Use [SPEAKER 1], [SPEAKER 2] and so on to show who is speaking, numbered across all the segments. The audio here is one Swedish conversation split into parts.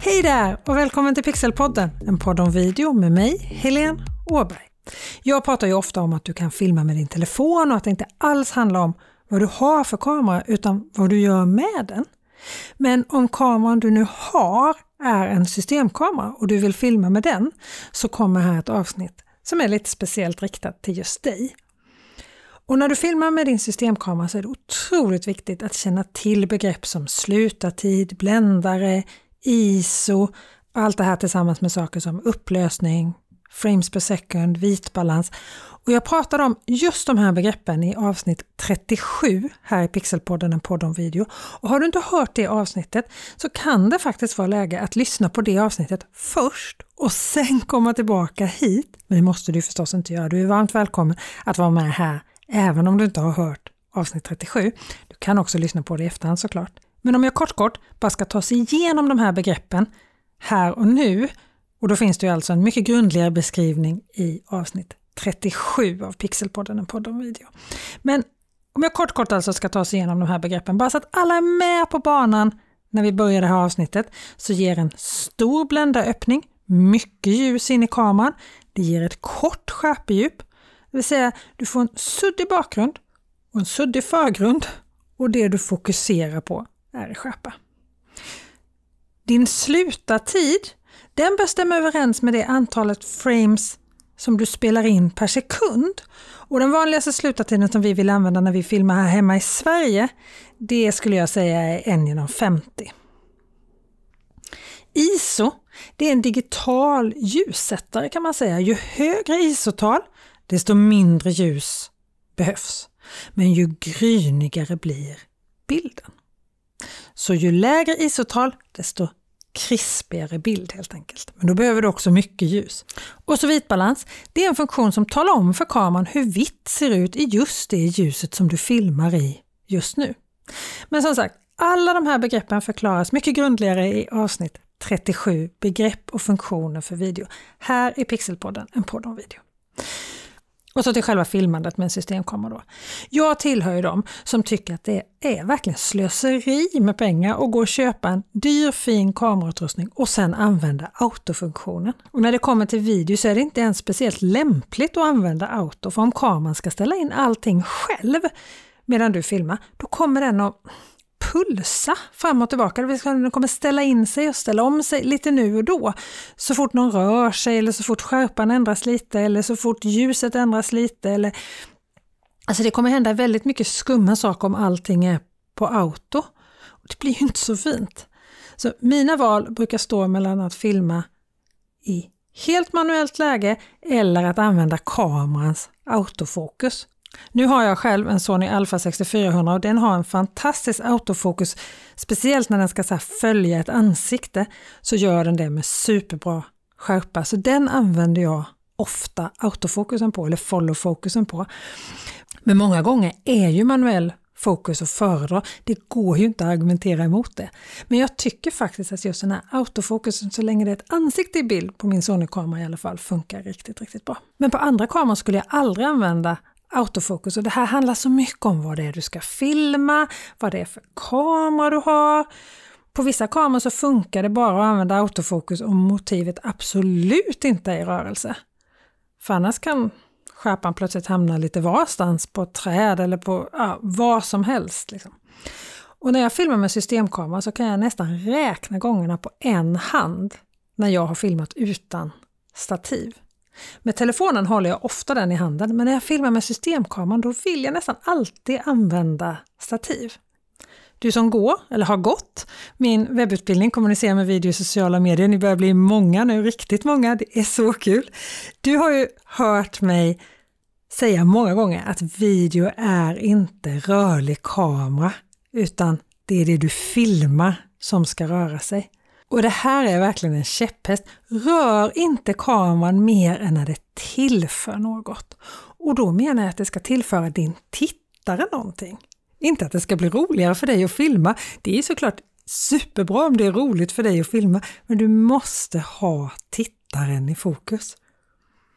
[SPEAKER 1] Hej där och välkommen till Pixelpodden, en podd om video med mig, Helene Åberg. Jag pratar ju ofta om att du kan filma med din telefon och att det inte alls handlar om vad du har för kamera utan vad du gör med den. Men om kameran du nu har är en systemkamera och du vill filma med den så kommer här ett avsnitt som är lite speciellt riktat till just dig. Och när du filmar med din systemkamera så är det otroligt viktigt att känna till begrepp som slutartid, bländare, ISO, allt det här tillsammans med saker som upplösning, frames per second, vitbalans. Och jag pratade om just de här begreppen i avsnitt 37 här i Pixelpodden, en podd om video. Och har du inte hört det avsnittet så kan det faktiskt vara läge att lyssna på det avsnittet först och sen komma tillbaka hit. Men det måste du förstås inte göra. Du är varmt välkommen att vara med här även om du inte har hört avsnitt 37. Du kan också lyssna på det i efterhand såklart. Men om jag kort kort bara ska ta sig igenom de här begreppen här och nu och då finns det ju alltså en mycket grundligare beskrivning i avsnitt 37 av Pixelpodden, en podd om video. Men om jag kort kort alltså ska ta sig igenom de här begreppen, bara så att alla är med på banan när vi börjar det här avsnittet, så ger en stor bländaröppning mycket ljus in i kameran. Det ger ett kort skärpedjup, det vill säga du får en suddig bakgrund och en suddig förgrund och det du fokuserar på är skärpa. Din slutartid den bör stämma överens med det antalet frames som du spelar in per sekund. Och den vanligaste slutartiden som vi vill använda när vi filmar här hemma i Sverige, det skulle jag säga är 1 genom 50. ISO, det är en digital ljussättare kan man säga. Ju högre ISO-tal, desto mindre ljus behövs. Men ju grynigare blir bilden. Så ju lägre isotal, desto krispigare bild helt enkelt. Men då behöver du också mycket ljus. Och så vitbalans, det är en funktion som talar om för kameran hur vitt ser ut i just det ljuset som du filmar i just nu. Men som sagt, alla de här begreppen förklaras mycket grundligare i avsnitt 37, begrepp och funktioner för video. Här i Pixelpodden, en podd om video. Och så till själva filmandet med en systemkamera då. Jag tillhör ju dem som tycker att det är verkligen slöseri med pengar att gå och köpa en dyr fin kamerautrustning och sen använda autofunktionen. Och när det kommer till video så är det inte ens speciellt lämpligt att använda auto, för om kameran ska ställa in allting själv medan du filmar, då kommer den att pulsa fram och tillbaka. Den kommer ställa in sig och ställa om sig lite nu och då. Så fort någon rör sig eller så fort skärpan ändras lite eller så fort ljuset ändras lite. Eller... Alltså det kommer hända väldigt mycket skumma saker om allting är på auto. Det blir ju inte så fint. Så mina val brukar stå mellan att filma i helt manuellt läge eller att använda kamerans autofokus. Nu har jag själv en Sony Alpha 6400 och den har en fantastisk autofokus. Speciellt när den ska så följa ett ansikte så gör den det med superbra skärpa. Så den använder jag ofta autofokusen på eller follow-fokusen på. Men många gånger är ju manuell fokus att föredra. Det går ju inte att argumentera emot det. Men jag tycker faktiskt att just den här autofokusen, så länge det är ett ansikte i bild på min Sony-kamera i alla fall, funkar riktigt, riktigt bra. Men på andra kameror skulle jag aldrig använda autofokus och det här handlar så mycket om vad det är du ska filma, vad det är för kamera du har. På vissa kameror så funkar det bara att använda autofokus om motivet absolut inte är i rörelse. För annars kan skärpan plötsligt hamna lite varstans på ett träd eller på ja, vad som helst. Liksom. Och när jag filmar med systemkamera så kan jag nästan räkna gångerna på en hand när jag har filmat utan stativ. Med telefonen håller jag ofta den i handen, men när jag filmar med systemkameran då vill jag nästan alltid använda stativ. Du som går, eller har gått, min webbutbildning Kommunicera med video i sociala medier, ni börjar bli många nu, riktigt många, det är så kul. Du har ju hört mig säga många gånger att video är inte rörlig kamera, utan det är det du filmar som ska röra sig. Och det här är verkligen en käpphäst. Rör inte kameran mer än när det tillför något. Och då menar jag att det ska tillföra din tittare någonting. Inte att det ska bli roligare för dig att filma. Det är såklart superbra om det är roligt för dig att filma, men du måste ha tittaren i fokus.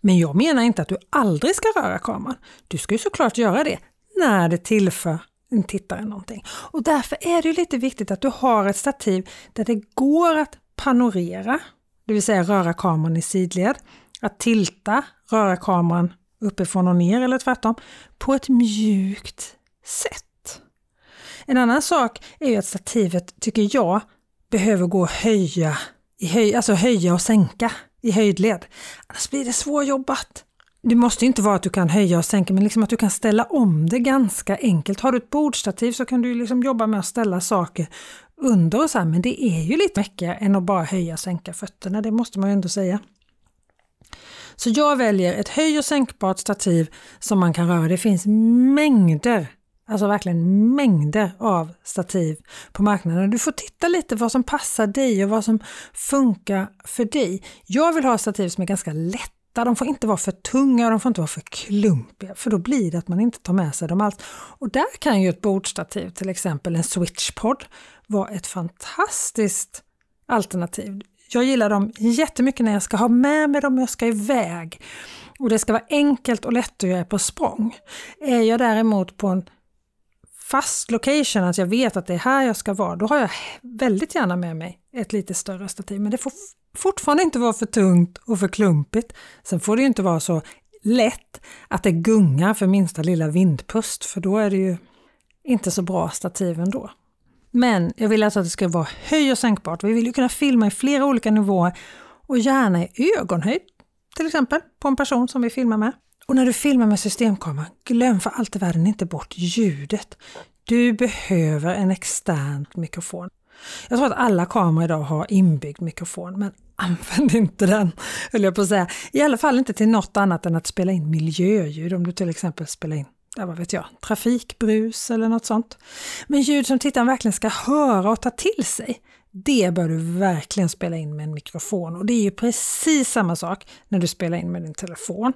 [SPEAKER 1] Men jag menar inte att du aldrig ska röra kameran. Du ska ju såklart göra det när det tillför tittare någonting. Och därför är det lite viktigt att du har ett stativ där det går att panorera, det vill säga röra kameran i sidled, att tilta, röra kameran uppifrån och ner eller tvärtom, på ett mjukt sätt. En annan sak är ju att stativet, tycker jag, behöver gå att höja, i höj, alltså höja och sänka i höjdled. Annars blir det svårjobbat. Det måste inte vara att du kan höja och sänka, men liksom att du kan ställa om det ganska enkelt. Har du ett bordstativ så kan du liksom jobba med att ställa saker under och så här, men det är ju lite mäckigare än att bara höja och sänka fötterna, det måste man ju ändå säga. Så jag väljer ett höj och sänkbart stativ som man kan röra. Det finns mängder, alltså verkligen mängder av stativ på marknaden. Du får titta lite vad som passar dig och vad som funkar för dig. Jag vill ha stativ som är ganska lätt lätta de får inte vara för tunga och de får inte vara för klumpiga för då blir det att man inte tar med sig dem alls. Och där kan ju ett bordstativ, till exempel en switchpod, vara ett fantastiskt alternativ. Jag gillar dem jättemycket när jag ska ha med mig dem och jag ska iväg. Och det ska vara enkelt och lätt att är på språng. Är jag däremot på en fast location, att jag vet att det är här jag ska vara, då har jag väldigt gärna med mig ett lite större stativ. Men det får fortfarande inte vara för tungt och för klumpigt. Sen får det inte vara så lätt att det gungar för minsta lilla vindpust, för då är det ju inte så bra stativ ändå. Men jag vill alltså att det ska vara höj och sänkbart. Vi vill ju kunna filma i flera olika nivåer och gärna i ögonhöjd, till exempel, på en person som vi filmar med. Och när du filmar med systemkamera, glöm för allt i världen inte bort ljudet. Du behöver en extern mikrofon. Jag tror att alla kameror idag har inbyggd mikrofon, men använd inte den, höll jag på att säga. I alla fall inte till något annat än att spela in miljöljud, om du till exempel spelar in ja, vad vet jag, trafikbrus eller något sånt. Men ljud som tittaren verkligen ska höra och ta till sig, det bör du verkligen spela in med en mikrofon och det är ju precis samma sak när du spelar in med din telefon.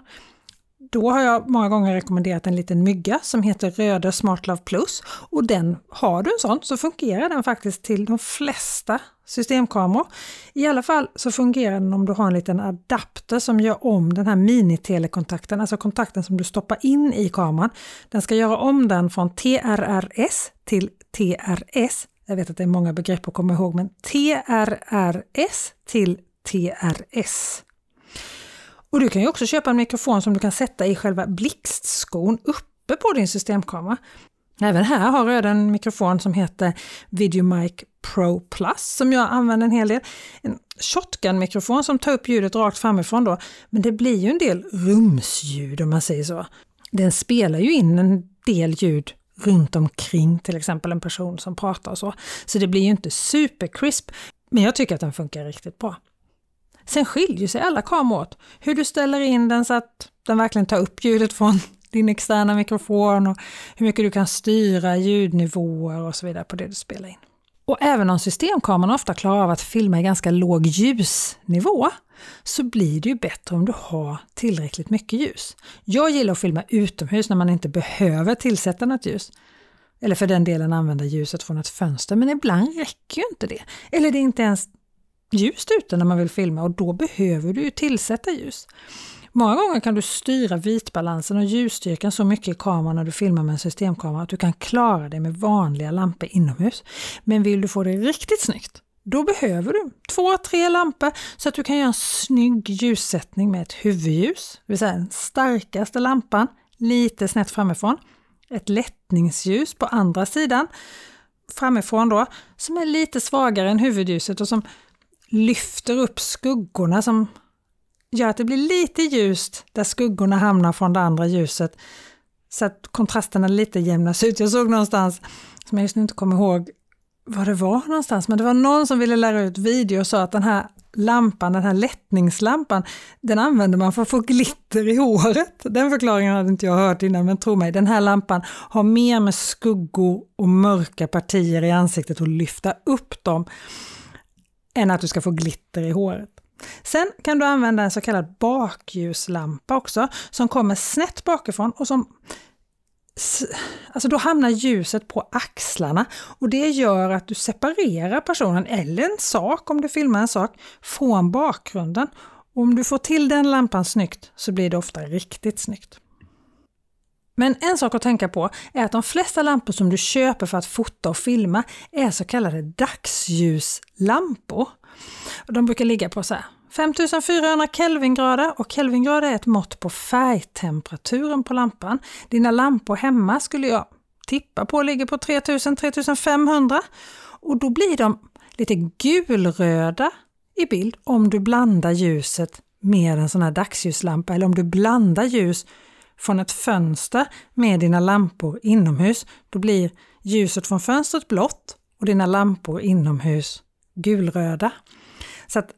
[SPEAKER 1] Då har jag många gånger rekommenderat en liten mygga som heter Röde SmartLove Plus och den, har du en sån så fungerar den faktiskt till de flesta systemkameror. I alla fall så fungerar den om du har en liten adapter som gör om den här minitelekontakten, alltså kontakten som du stoppar in i kameran. Den ska göra om den från TRRS till TRS. Jag vet att det är många begrepp att komma ihåg, men TRRS till TRS. Och du kan ju också köpa en mikrofon som du kan sätta i själva blixtskon uppe på din systemkamera. Även här har jag en mikrofon som heter VideoMic Pro Plus som jag använder en hel del. En shotgun-mikrofon som tar upp ljudet rakt framifrån då, men det blir ju en del rumsljud om man säger så. Den spelar ju in en del ljud runt omkring till exempel en person som pratar och så. Så det blir ju inte supercrisp, men jag tycker att den funkar riktigt bra. Sen skiljer sig alla kameror åt. Hur du ställer in den så att den verkligen tar upp ljudet från din externa mikrofon och hur mycket du kan styra ljudnivåer och så vidare på det du spelar in. Och även om systemkameran ofta klarar av att filma i ganska låg ljusnivå så blir det ju bättre om du har tillräckligt mycket ljus. Jag gillar att filma utomhus när man inte behöver tillsätta något ljus. Eller för den delen använda ljuset från ett fönster, men ibland räcker ju inte det. Eller det är inte ens ljust ute när man vill filma och då behöver du tillsätta ljus. Många gånger kan du styra vitbalansen och ljusstyrkan så mycket i kameran när du filmar med en systemkamera att du kan klara dig med vanliga lampor inomhus. Men vill du få det riktigt snyggt, då behöver du två, tre lampor så att du kan göra en snygg ljussättning med ett huvudljus, det vill säga den starkaste lampan lite snett framifrån, ett lättningsljus på andra sidan framifrån då, som är lite svagare än huvudljuset och som lyfter upp skuggorna som gör att det blir lite ljust där skuggorna hamnar från det andra ljuset så att kontrasterna lite jämnas ut. Jag såg någonstans, som jag just nu inte kommer ihåg vad det var någonstans, men det var någon som ville lära ut video och sa att den här lampan, den här lättningslampan, den använder man för att få glitter i håret. Den förklaringen hade inte jag hört innan, men tro mig, den här lampan har mer med skuggor och mörka partier i ansiktet och lyfta upp dem än att du ska få glitter i håret. Sen kan du använda en så kallad bakljuslampa också som kommer snett bakifrån och som Alltså då hamnar ljuset på axlarna och det gör att du separerar personen eller en sak om du filmar en sak från bakgrunden. Och om du får till den lampan snyggt så blir det ofta riktigt snyggt. Men en sak att tänka på är att de flesta lampor som du köper för att fota och filma är så kallade dagsljuslampor. De brukar ligga på så här 5400 kelvingrader och kelvingrader är ett mått på färgtemperaturen på lampan. Dina lampor hemma skulle jag tippa på ligger på 3000-3500 och då blir de lite gulröda i bild om du blandar ljuset med en sån här dagsljuslampa eller om du blandar ljus från ett fönster med dina lampor inomhus. Då blir ljuset från fönstret blått och dina lampor inomhus gulröda. Så att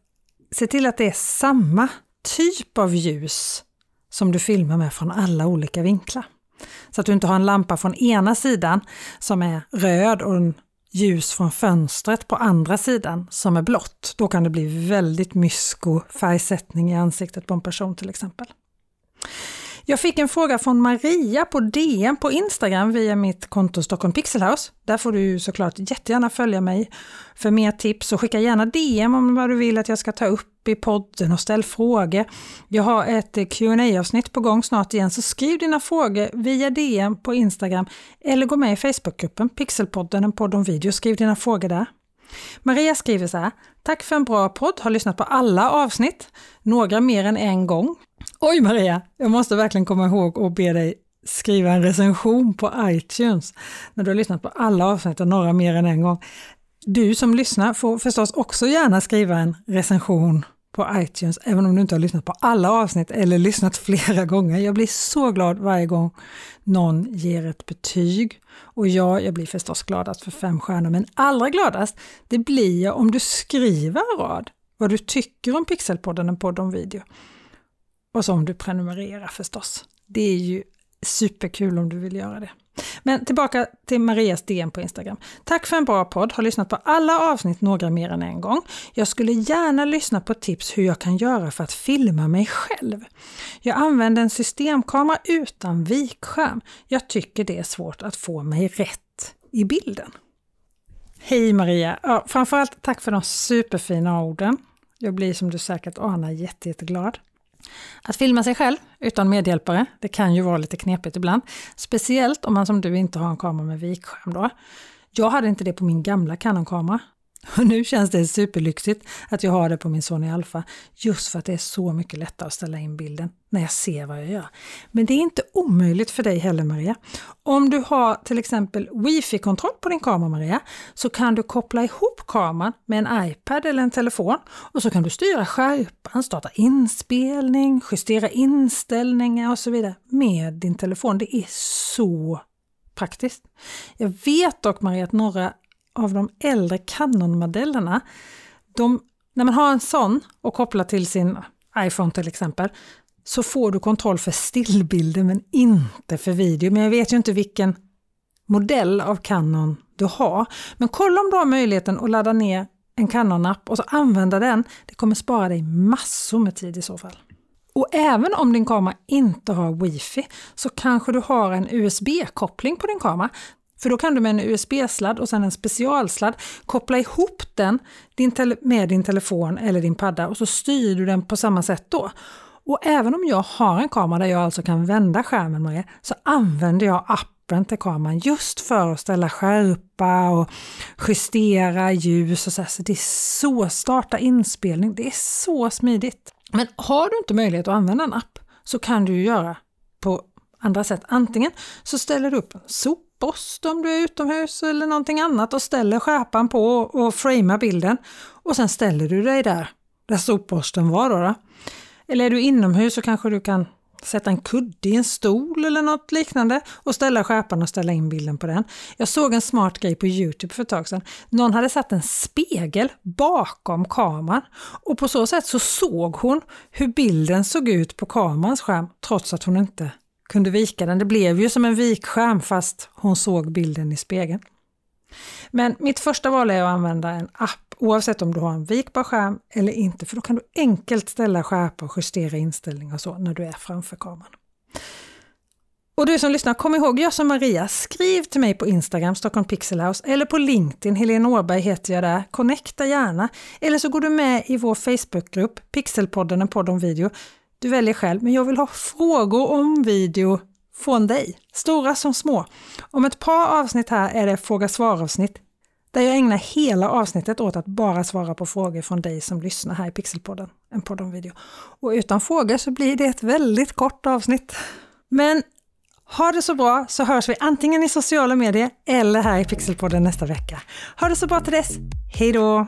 [SPEAKER 1] se till att det är samma typ av ljus som du filmar med från alla olika vinklar. Så att du inte har en lampa från ena sidan som är röd och en ljus från fönstret på andra sidan som är blått. Då kan det bli väldigt mysko färgsättning i ansiktet på en person till exempel. Jag fick en fråga från Maria på DM på Instagram via mitt konto Stockholm Pixelhouse. Där får du såklart jättegärna följa mig för mer tips och skicka gärna DM om vad du vill att jag ska ta upp i podden och ställ frågor. Jag har ett eh, qa avsnitt på gång snart igen så skriv dina frågor via DM på Instagram eller gå med i Facebookgruppen Pixelpodden, en podd om video. Skriv dina frågor där. Maria skriver så här. Tack för en bra podd, har lyssnat på alla avsnitt, några mer än en gång. Oj Maria, jag måste verkligen komma ihåg och be dig skriva en recension på iTunes när du har lyssnat på alla avsnitt och några mer än en gång. Du som lyssnar får förstås också gärna skriva en recension på iTunes, även om du inte har lyssnat på alla avsnitt eller lyssnat flera gånger. Jag blir så glad varje gång någon ger ett betyg. Och ja, jag blir förstås gladast för fem stjärnor, men allra gladast det blir jag om du skriver en rad vad du tycker om Pixelpodden, en podd om video. Och så om du prenumererar förstås. Det är ju superkul om du vill göra det. Men tillbaka till Marias DM på Instagram. Tack för en bra podd, har lyssnat på alla avsnitt några mer än en gång. Jag skulle gärna lyssna på tips hur jag kan göra för att filma mig själv. Jag använder en systemkamera utan vikskärm. Jag tycker det är svårt att få mig rätt i bilden. Hej Maria! Ja, framförallt tack för de superfina orden. Jag blir som du säkert anar jätte, jätteglad. Att filma sig själv utan medhjälpare, det kan ju vara lite knepigt ibland. Speciellt om man som du inte har en kamera med vikskärm då. Jag hade inte det på min gamla Canon-kamera. Och nu känns det superlyxigt att jag har det på min Sony Alpha, just för att det är så mycket lättare att ställa in bilden när jag ser vad jag gör. Men det är inte omöjligt för dig heller Maria. Om du har till exempel wifi-kontroll på din kamera Maria, så kan du koppla ihop kameran med en iPad eller en telefon och så kan du styra skärpan, starta inspelning, justera inställningar och så vidare med din telefon. Det är så praktiskt. Jag vet dock Maria att några av de äldre Canon-modellerna, när man har en sån och kopplar till sin iPhone till exempel, så får du kontroll för stillbilder men inte för video. Men jag vet ju inte vilken modell av Canon du har. Men kolla om du har möjligheten att ladda ner en Canon-app och så använda den. Det kommer spara dig massor med tid i så fall. Och även om din kamera inte har wifi så kanske du har en USB-koppling på din kamera. För då kan du med en USB-sladd och sen en specialsladd koppla ihop den med din telefon eller din padda och så styr du den på samma sätt då. Och även om jag har en kamera där jag alltså kan vända skärmen med så använder jag appen till kameran just för att ställa skärpa och justera ljus och så. Så det är så, starta inspelning, det är så smidigt. Men har du inte möjlighet att använda en app så kan du göra på andra sätt. Antingen så ställer du upp en borste om du är utomhus eller någonting annat och ställer skärpan på och framar bilden och sen ställer du dig där, där sopborsten var då. då. Eller är du inomhus så kanske du kan sätta en kudde i en stol eller något liknande och ställa skärpan och ställa in bilden på den. Jag såg en smart grej på Youtube för ett tag sedan. Någon hade satt en spegel bakom kameran och på så sätt så såg hon hur bilden såg ut på kamerans skärm trots att hon inte kunde vika den. Det blev ju som en vikskärm fast hon såg bilden i spegeln. Men mitt första val är att använda en app oavsett om du har en vikbar skärm eller inte för då kan du enkelt ställa skärpa och justera inställningar och så när du är framför kameran. Och du som lyssnar, kom ihåg, gör som Maria, skriv till mig på Instagram, Stockholm Pixel House eller på LinkedIn, Helene Åberg heter jag där. Connecta gärna. Eller så går du med i vår Facebookgrupp, Pixelpodden, en podd om video. Du väljer själv, men jag vill ha frågor om video från dig, stora som små. Om ett par avsnitt här är det fråga svar-avsnitt. där jag ägnar hela avsnittet åt att bara svara på frågor från dig som lyssnar här i Pixelpodden, en podd om video. Och utan frågor så blir det ett väldigt kort avsnitt. Men ha det så bra så hörs vi antingen i sociala medier eller här i Pixelpodden nästa vecka. Ha det så bra till dess. Hej då!